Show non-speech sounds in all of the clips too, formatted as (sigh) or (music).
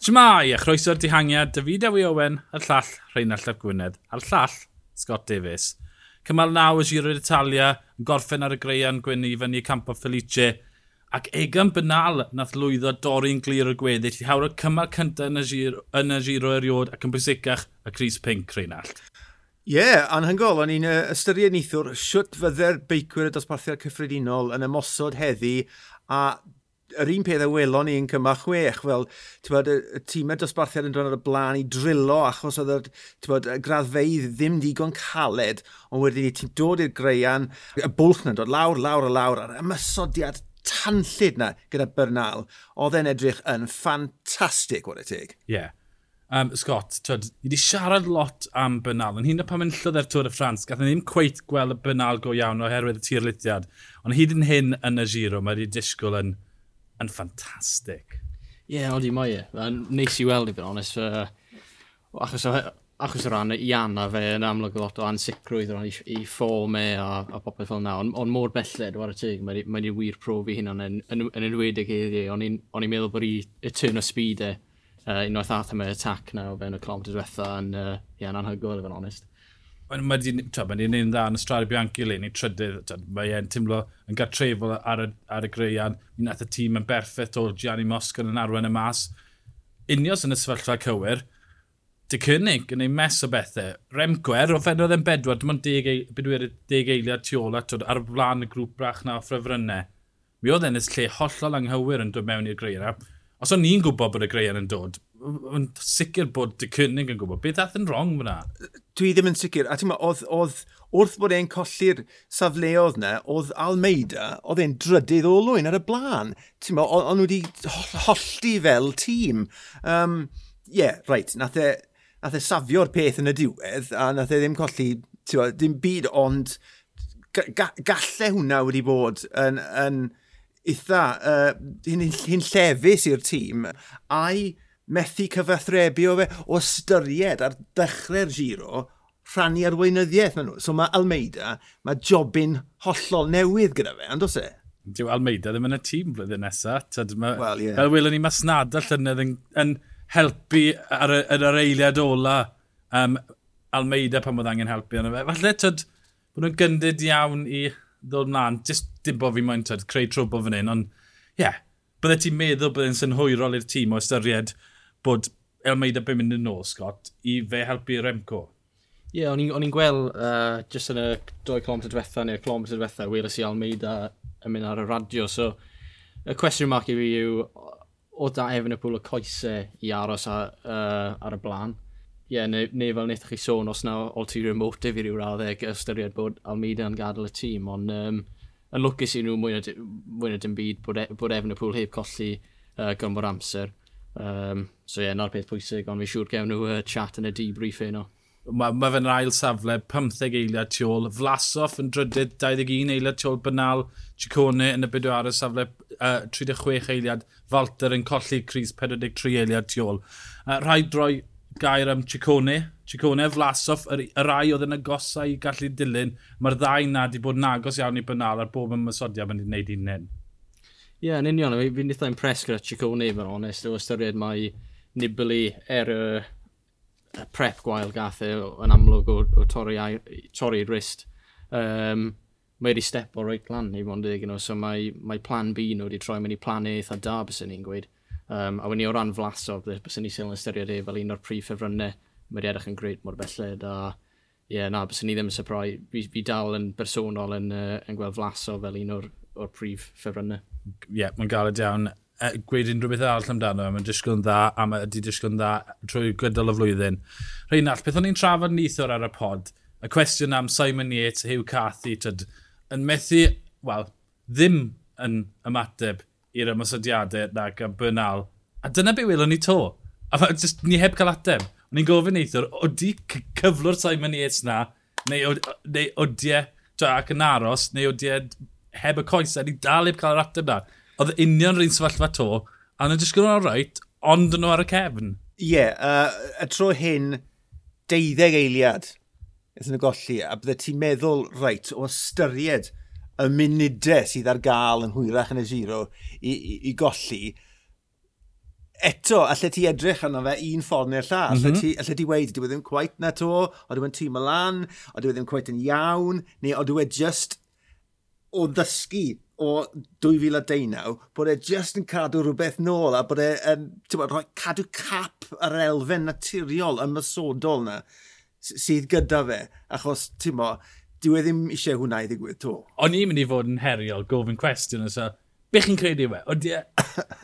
Shmai, a chroeso'r dihangiad, David Ewi Owen, a'r llall Rheinald Llap Gwynedd, a'r llall Scott Davis. Cymal naw y Giro d'Italia, yn gorffen ar y greian gwyn i fyny Campo Felice, ac egan bynal nath lwyddo dorri'n glir o gweddill i hawr y cymal cyntaf yn y Giro, yn y Giro eriod ac yn bwysicach y Cris Pink, Rheinald. Ie, yeah, anhygol, o'n i'n ystyried neithwr siwt fydde'r beicwyr y dosbarthiad cyffredinol yn ymosod heddi a yr un peth a welon ni yn cymach chwech, fel, bod, y y tîmau dosbarthiad yn dod ar y blaen i drilo achos oedd y, ti'n bod, graddfeidd ddim digon caled, ond wedyn ni ti'n dod i'r greian, y bwlch na'n dod lawr, lawr a lawr, a'r ymysodiad tanllid na gyda Bernal, oedd e'n edrych yn ffantastig, wedi teg. Ie. Yeah. Um, Scott, twyd, ni wedi siarad lot am Bernal, yn hyn o pan mae'n llydd ar Tôr y Ffrans, gath ni ddim cweith gweld y Bernal go iawn oherwydd y tirlithiad, ond hyd yn hyn yn y giro, mae wedi disgwyl yn yn ffantastig. Ie, yeah, odi mae e. Neis i weld i bod onest. Uh, achos, achos o ran i anna fe yn amlwg lot o ansicrwydd o ran i, i ffôl me a, a popeth fel na. Ond on mor belled, war y teg, mae'n mae wir profi hyn yn, yn, yn enwedig iddi. E. O'n i'n meddwl bod i, i turn o speed e, uh, unwaith ath e am y attack na o fewn y kilometr diwetha yn, uh, yeah, anhygoel, if I'm honest mae wedi'n un dda yn y Strad Bianchi le, ni trydydd, mae e'n tymlo yn gartrefol ar y, ar y greian, mi nath y tîm yn berffaith o Gianni Moscan yn arwen y mas. Unios yn y sefyllfa cywir, dy cynnig yn ei mes o bethau. remgwer, o fenodd e'n bedwar, dim ond deg, bedwyr deg eiliad tu ôl at ar flan y grŵp brach na o ffrefrynnau. Mi oedd e'n lle hollol anghywir yn dod mewn i'r greian. Os o'n i'n gwybod bod y greian yn dod, yn sicr bod dy cynnig yn gwybod. Beth ath yn wrong fyna? Dwi ddim yn sicr. A ti'n oedd, oedd wrth bod e'n colli'r safleoedd na, oedd Almeida, oedd e'n drydydd o lwyn ar y blaen. Ti'n ma, o'n nhw wedi hollti fel tîm. Um, yeah, right, nath e, nath e safio'r peth yn y diwedd, a nath e ddim colli, ti'n dim byd, ond ga, gallai hwnna wedi bod yn, yn eitha, uh, hyn, hyn llefus i'r tîm, a'i methu cyfathrebu o fe o styried ar dechrau'r giro rhannu arweinyddiaeth maen nhw. So mae Almeida, mae jobyn hollol newydd gyda fe, ond os e? Dyw Almeida ddim yn y tîm flwyddyn nesaf. Well, yeah. Fel welwn ni masnada llynedd yn, yn helpu ar, ar yr eiliad ola um, Almeida pan bod angen helpu arno fe. Falle, tyd, bod nhw'n gyndyd iawn i ddod mlaen. Just dim bod fi moyn, tyd, creu trwbl fan hyn, ond, ie, yeah, byddai ti'n meddwl byddai'n synhwyrol i'r tîm o ystyried bod Elmeida byn mynd yn ôl, Scott, i fe helpu Remco. Ie, yeah, o'n i'n gweld uh, just yn y 2 km diwetha neu'r km diwetha, weles i Almeida yn mynd ar y radio. So, y cwestiwn mark i fi yw, o da efn y pwl o coesau i aros a, uh, ar y blaen? Ie, yeah, neu, neu fel wnaethoch chi sôn, os na ulterior motive i ryw raddeg ystyried bod Almeida yn gadael y tîm, ond um, yn lwcus i nhw mwy na, dim byd bod, e, bod efn y pwl heb colli uh, gymor amser. Um, so ie, yeah, na'r peth pwysig, ond fi'n siŵr gewn nhw uh, chat yn y debrief un o. Mae ma fe'n ail safle, 15 eiliad tu ôl. Flasoff yn drydydd, 21 eiliad tu ôl. Bynal, Ciccone yn y bydw ar y safle, uh, 36 eiliad. Falter yn colli Cris, 43 eiliad tu ôl. Uh, rhaid droi gair am Ciccone. Ciccone, Flasoff, y, y rai oedd yn agosau i gallu dilyn. Mae'r ddau na wedi bod yn agos iawn i Bynal ar bob ymwysodiad mae'n ei wneud un hyn. Ie, yeah, yn union, fi'n eitha impress gyda Ciccone, fe'n onest, o ystyried mae Nibli er y, y prep gwael gath e yn amlwg o, o torri'r torri wrist. Um, mae wedi step o reit lan ni, fond you know, so mae, mae plan B nhw wedi troi mewn i plan e A eitha da, bys ni'n gweud. Um, a wedi o ran flasof, bys ni sy'n ystyried e fel un o'r prif ffefrynnau, mae wedi edrych yn greit mor belled, a ie, yeah, na, bys ni ddim yn surprise, fi, fi dal yn bersonol yn, uh, yn gweld flasof fel un o'r o'r prif ffefrynnau. Ie, yeah, mae'n galed iawn. E, gweud unrhyw beth arall amdano, mae'n disgwyl yn dda, a mae wedi disgwyl yn dda trwy gydol y flwyddyn. Rheinald, beth o'n i'n trafod nithwr ar y pod, y cwestiwn am Simon Yates, Hugh Cathy, tyd, yn methu, wel, ddim yn ymateb i'r ymwysodiadau nag am Bernal. A dyna be welon ni to. A fa, just, ni heb cael ateb. O'n i'n gofyn eithwr, oeddi cyflwr Simon Yates na, neu, neu oeddi ac yn aros, neu oeddi heb y coes, a ni dal heb cael yr ateb na. Oedd union rhywun sefyllfa to, a nhw'n disgwyl nhw'n rhaid, ond nhw ar y cefn. Ie, yeah, uh, a tro hyn, deuddeg eiliad ydyn nhw golli, a bydde ti'n meddwl, reit, o ystyried y munudau sydd ar gael yn hwyrach yn y giro i, i, i golli, eto, allai ti edrych arno fe un ffordd neu'r llall. Mm -hmm. Allai mhm. ti, allai ti wedi, dwi e ddim cwaith na to, o dwi'n tîm y lan, o dwi e ddim cwaith yn iawn, neu o dwi e just o ddysgu o 2019 bod e just yn cadw rhywbeth nôl a bod e um, bod, rhoi cadw cap ar elfen naturiol ymysodol na sydd gyda fe achos ti'n mo dyw e ddim eisiau hwnna i ddigwydd to. O'n i'n mynd i fod yn heriol gofyn cwestiwn so Be chi'n credu yw e?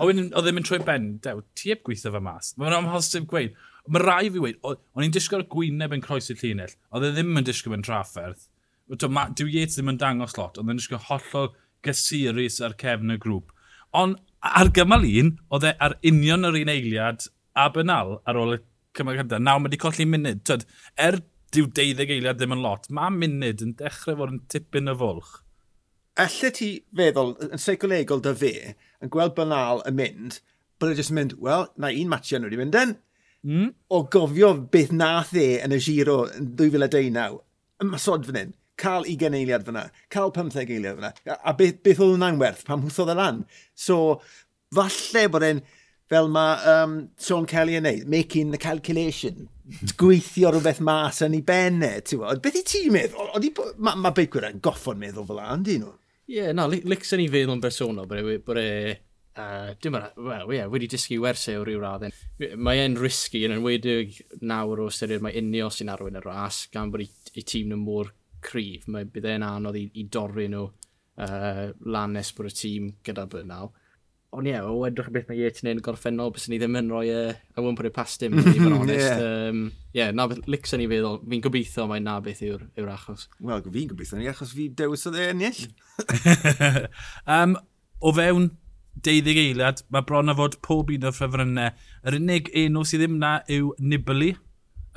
Oedd ddim yn troi ben, dew, ti eb gweithio fe mas. Mae'n amhosib gweud. Mae rai fi wedi, o'n i'n disgwyl gwyneb yn croesi llinell, oedd e ddim yn disgwyl yn trafferth Dwi Yates ddim yn dangos lot, ond yn eisiau hollol gysurus ar cefn y grŵp. Ond ar gymal un, oedd e ar union yr un eiliad a bynal ar ôl y cymal cyntaf. Nawr mae wedi colli munud. Tyd, er dyw 12 eiliad ddim yn lot, mae munud yn dechrau fod yn tipyn y fwlch. Alla ti feddwl, yn seicolegol dy fe, yn gweld bynal yn mynd, bod e jyst mynd, wel, na un matio nhw wedi mynd yn. Mm. O gofio beth nath e yn y giro yn 2019, ymysod fan hyn, cael 20 eiliad fyna, cael 15 eiliad fyna, a beth, beth oedd hwnna'n werth pam hwthodd y e lan. So, falle bod e'n, fel mae um, Sean Kelly yn neud, making the calculation, gweithio rhywbeth mas yn ei benne, ti'n gwybod? Beth i ti'n meddwl? Mae ma beicwyr yn goffon meddwl fel an, dyn nhw? Ie, yeah, na, licsen ei feddwl yn bersonol, bod e... bod e, Uh, dim ond, well, yeah, wedi dysgu wersau o ryw raddyn. Mae e'n risgu, yn enwedig nawr o syriad mae unio sy'n arwain y ras, gan bod ei tîm yn mor cryf, mae bydd e'n anodd i, i dorri nhw uh, lan nes bod y tîm gyda Bernal. Ond ie, yeah, o edrych beth mae Yates yn ein gorffennol, bys ni ddim yn rhoi uh, y wyn pwy'r pas dim, i fod (laughs) onest. Ie, um, yeah, na beth lics yn ei feddwl, fi'n gobeithio mae na beth yw'r yw achos. Wel, fi'n gobeithio ni achos fi dewis oedd e ennill. um, (laughs) o fewn 12 eiliad, mae bron a fod pob un o'r ffefrynnau. Yr unig enw sydd ddim na yw Nibli,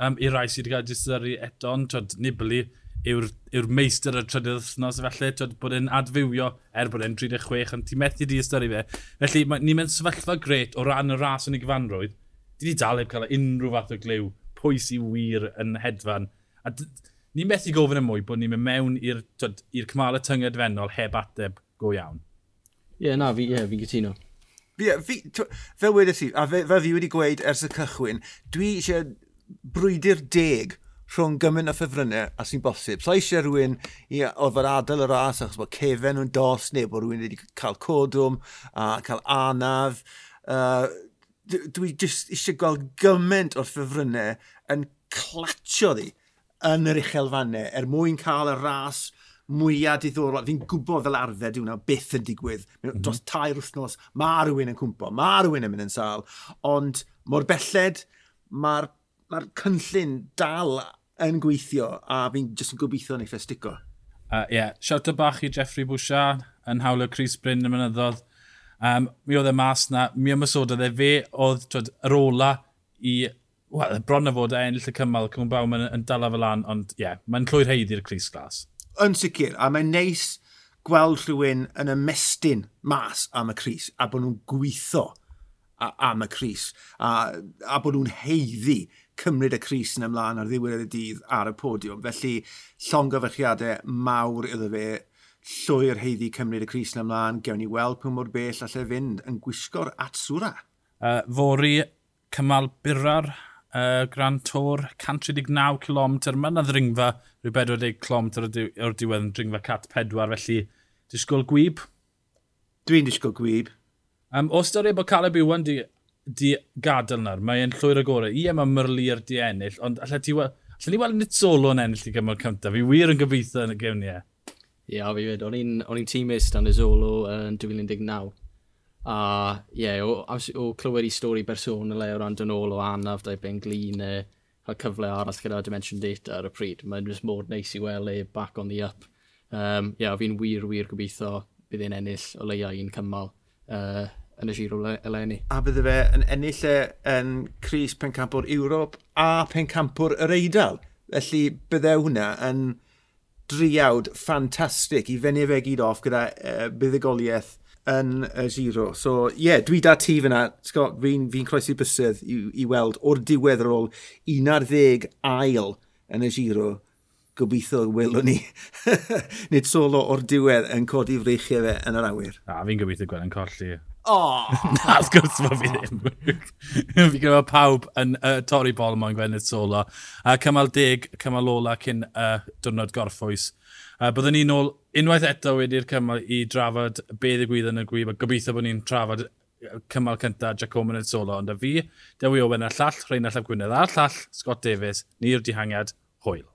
um, i rai sydd wedi cael distyru eto, ond Nibli, yw'r yw meistr y trydydd wythnos, felly twyd, bod e'n adfywio er bod e'n 36, ond ti methu di ystyru fe. Felly ni'n mynd sefyllfa gret o ran y ras yn ei gyfanrwydd. Di ni dal heb cael unrhyw fath o glyw pwy sy'n wir yn hedfan. A ni'n methu gofyn y mwy bod ni'n mynd mewn i'r cymal y tynged fennol heb ateb go iawn. Ie, yeah, na, fi, yeah, fi gytuno. Fi, fi, fel wedi si, a fe, fe fi wedi gweud ers y cychwyn, dwi eisiau brwydi'r deg rhwng gymaint o ffefrynnau a sy'n bosib. So eisiau rhywun i oedd yr adael y ras, achos bod cefen nhw'n dos, neu bod rhywun wedi cael codwm a cael anaf. Uh, dwi jyst eisiau gweld gymaint o'r ffefrynnau yn clatio ddi yn yr uchelfannau er mwyn cael y ras mwyaf diddorol. Fi'n gwybod fel arfer diwna byth yn digwydd. Mm -hmm. Dros tair wythnos, mae rhywun yn cwmpo, mae rhywun yn mynd yn sal. Ond mor belled, mae'r mae cynllun dal yn gweithio a fi'n jyst yn gobeithio neu ffestico. Ie, uh, yeah. shout siawta bach i Jeffrey Bouchard yn hawl hawlio Chris Bryn y mynyddodd. Um, mi oedd e mas na, mi ymwysododd e fe oedd twyd, yr ola i Wel, bron na fod e ennill y cymal, Cwm Baw yn, yn dala fel an, ond ie, yeah, mae'n llwy'r heiddi i'r Cris Glas. Yn sicr, a mae'n neis gweld rhywun yn ymestyn mas am y Cris, a bod nhw'n gweithio am y Cris, a, a bod nhw'n heiddi cymryd y Cris yn ymlaen ar ddiwedd y dydd ar y podiwm. Felly, llongyfychiadau mawr iddo fe llwy'r heiddi cymryd y Cris yn ymlaen. Gewn ni weld pwy mor bell allai fynd yn gwisgo'r atswra. Uh, fori cymal byrar, uh, Grand Tour, 139 km, mae yna ddringfa rhyw 40 km o'r diwedd yn dringfa cat 4, felly disgwyl gwyb? Dwi'n disgwyl gwyb. Um, o stori bod Caleb Iwan di di gadael nawr, mae'n llwyr agorau. Ie, mae Merlier di ennill, ond allai ti weld... Allai ni weld nid solo yn ennill i gymryd cyntaf. Fi wir yn gobeithio yn y gewniau. E. Ie, yeah, fi wedi. O'n i'n tîmist yn y solo yn 2019. A ie, yeah, o, o clywed i stori bersonol e, o ran dyn ôl o anaf, dau ben glin, e, cael cyfle arall gyda Dimension Data ar y pryd. Mae'n just mod neis i weld e back on the up. Um, ie, yeah, fi'n wir, wir gobeithio bydd e'n ennill o leia un cymal. Uh, yn y giro eleni. A bydde fe yn ennill e yn Cris Pencampwr Ewrop a Pencampwr yr Eidal. Felly bydde hwnna yn driawd ffantastig i fenni fe gyd off gyda uh, buddigoliaeth yn y giro. So ie, yeah, dwi da ti fyna, Scott, fi'n fi, fi croesi bysydd i, i weld o'r diwedd ar ôl 11 ail yn y giro gobeithio welwn ni (laughs) nid solo o'r diwedd yn codi freichiau fe yn yr awyr. A fi'n gobeithio gweld yn colli Oh. (laughs) Na, wrth gwrs mae fi ddim. (laughs) fi gyda pawb yn uh, torri bol mewn gwennydd solo. A uh, cymal deg, cymal ola cyn uh, diwrnod gorffwys. Uh, byddwn ni'n ôl unwaith eto wedi'r cymal i drafod be ddigwydd yn y gwyb a gobeithio bod ni'n trafod cymal cynta Giacomo yn solo. Ond a fi, Dewi Owen a llall, Rhain a Llaf Gwynedd a llall, Scott Davis, ni'r dihangiad, hwyl.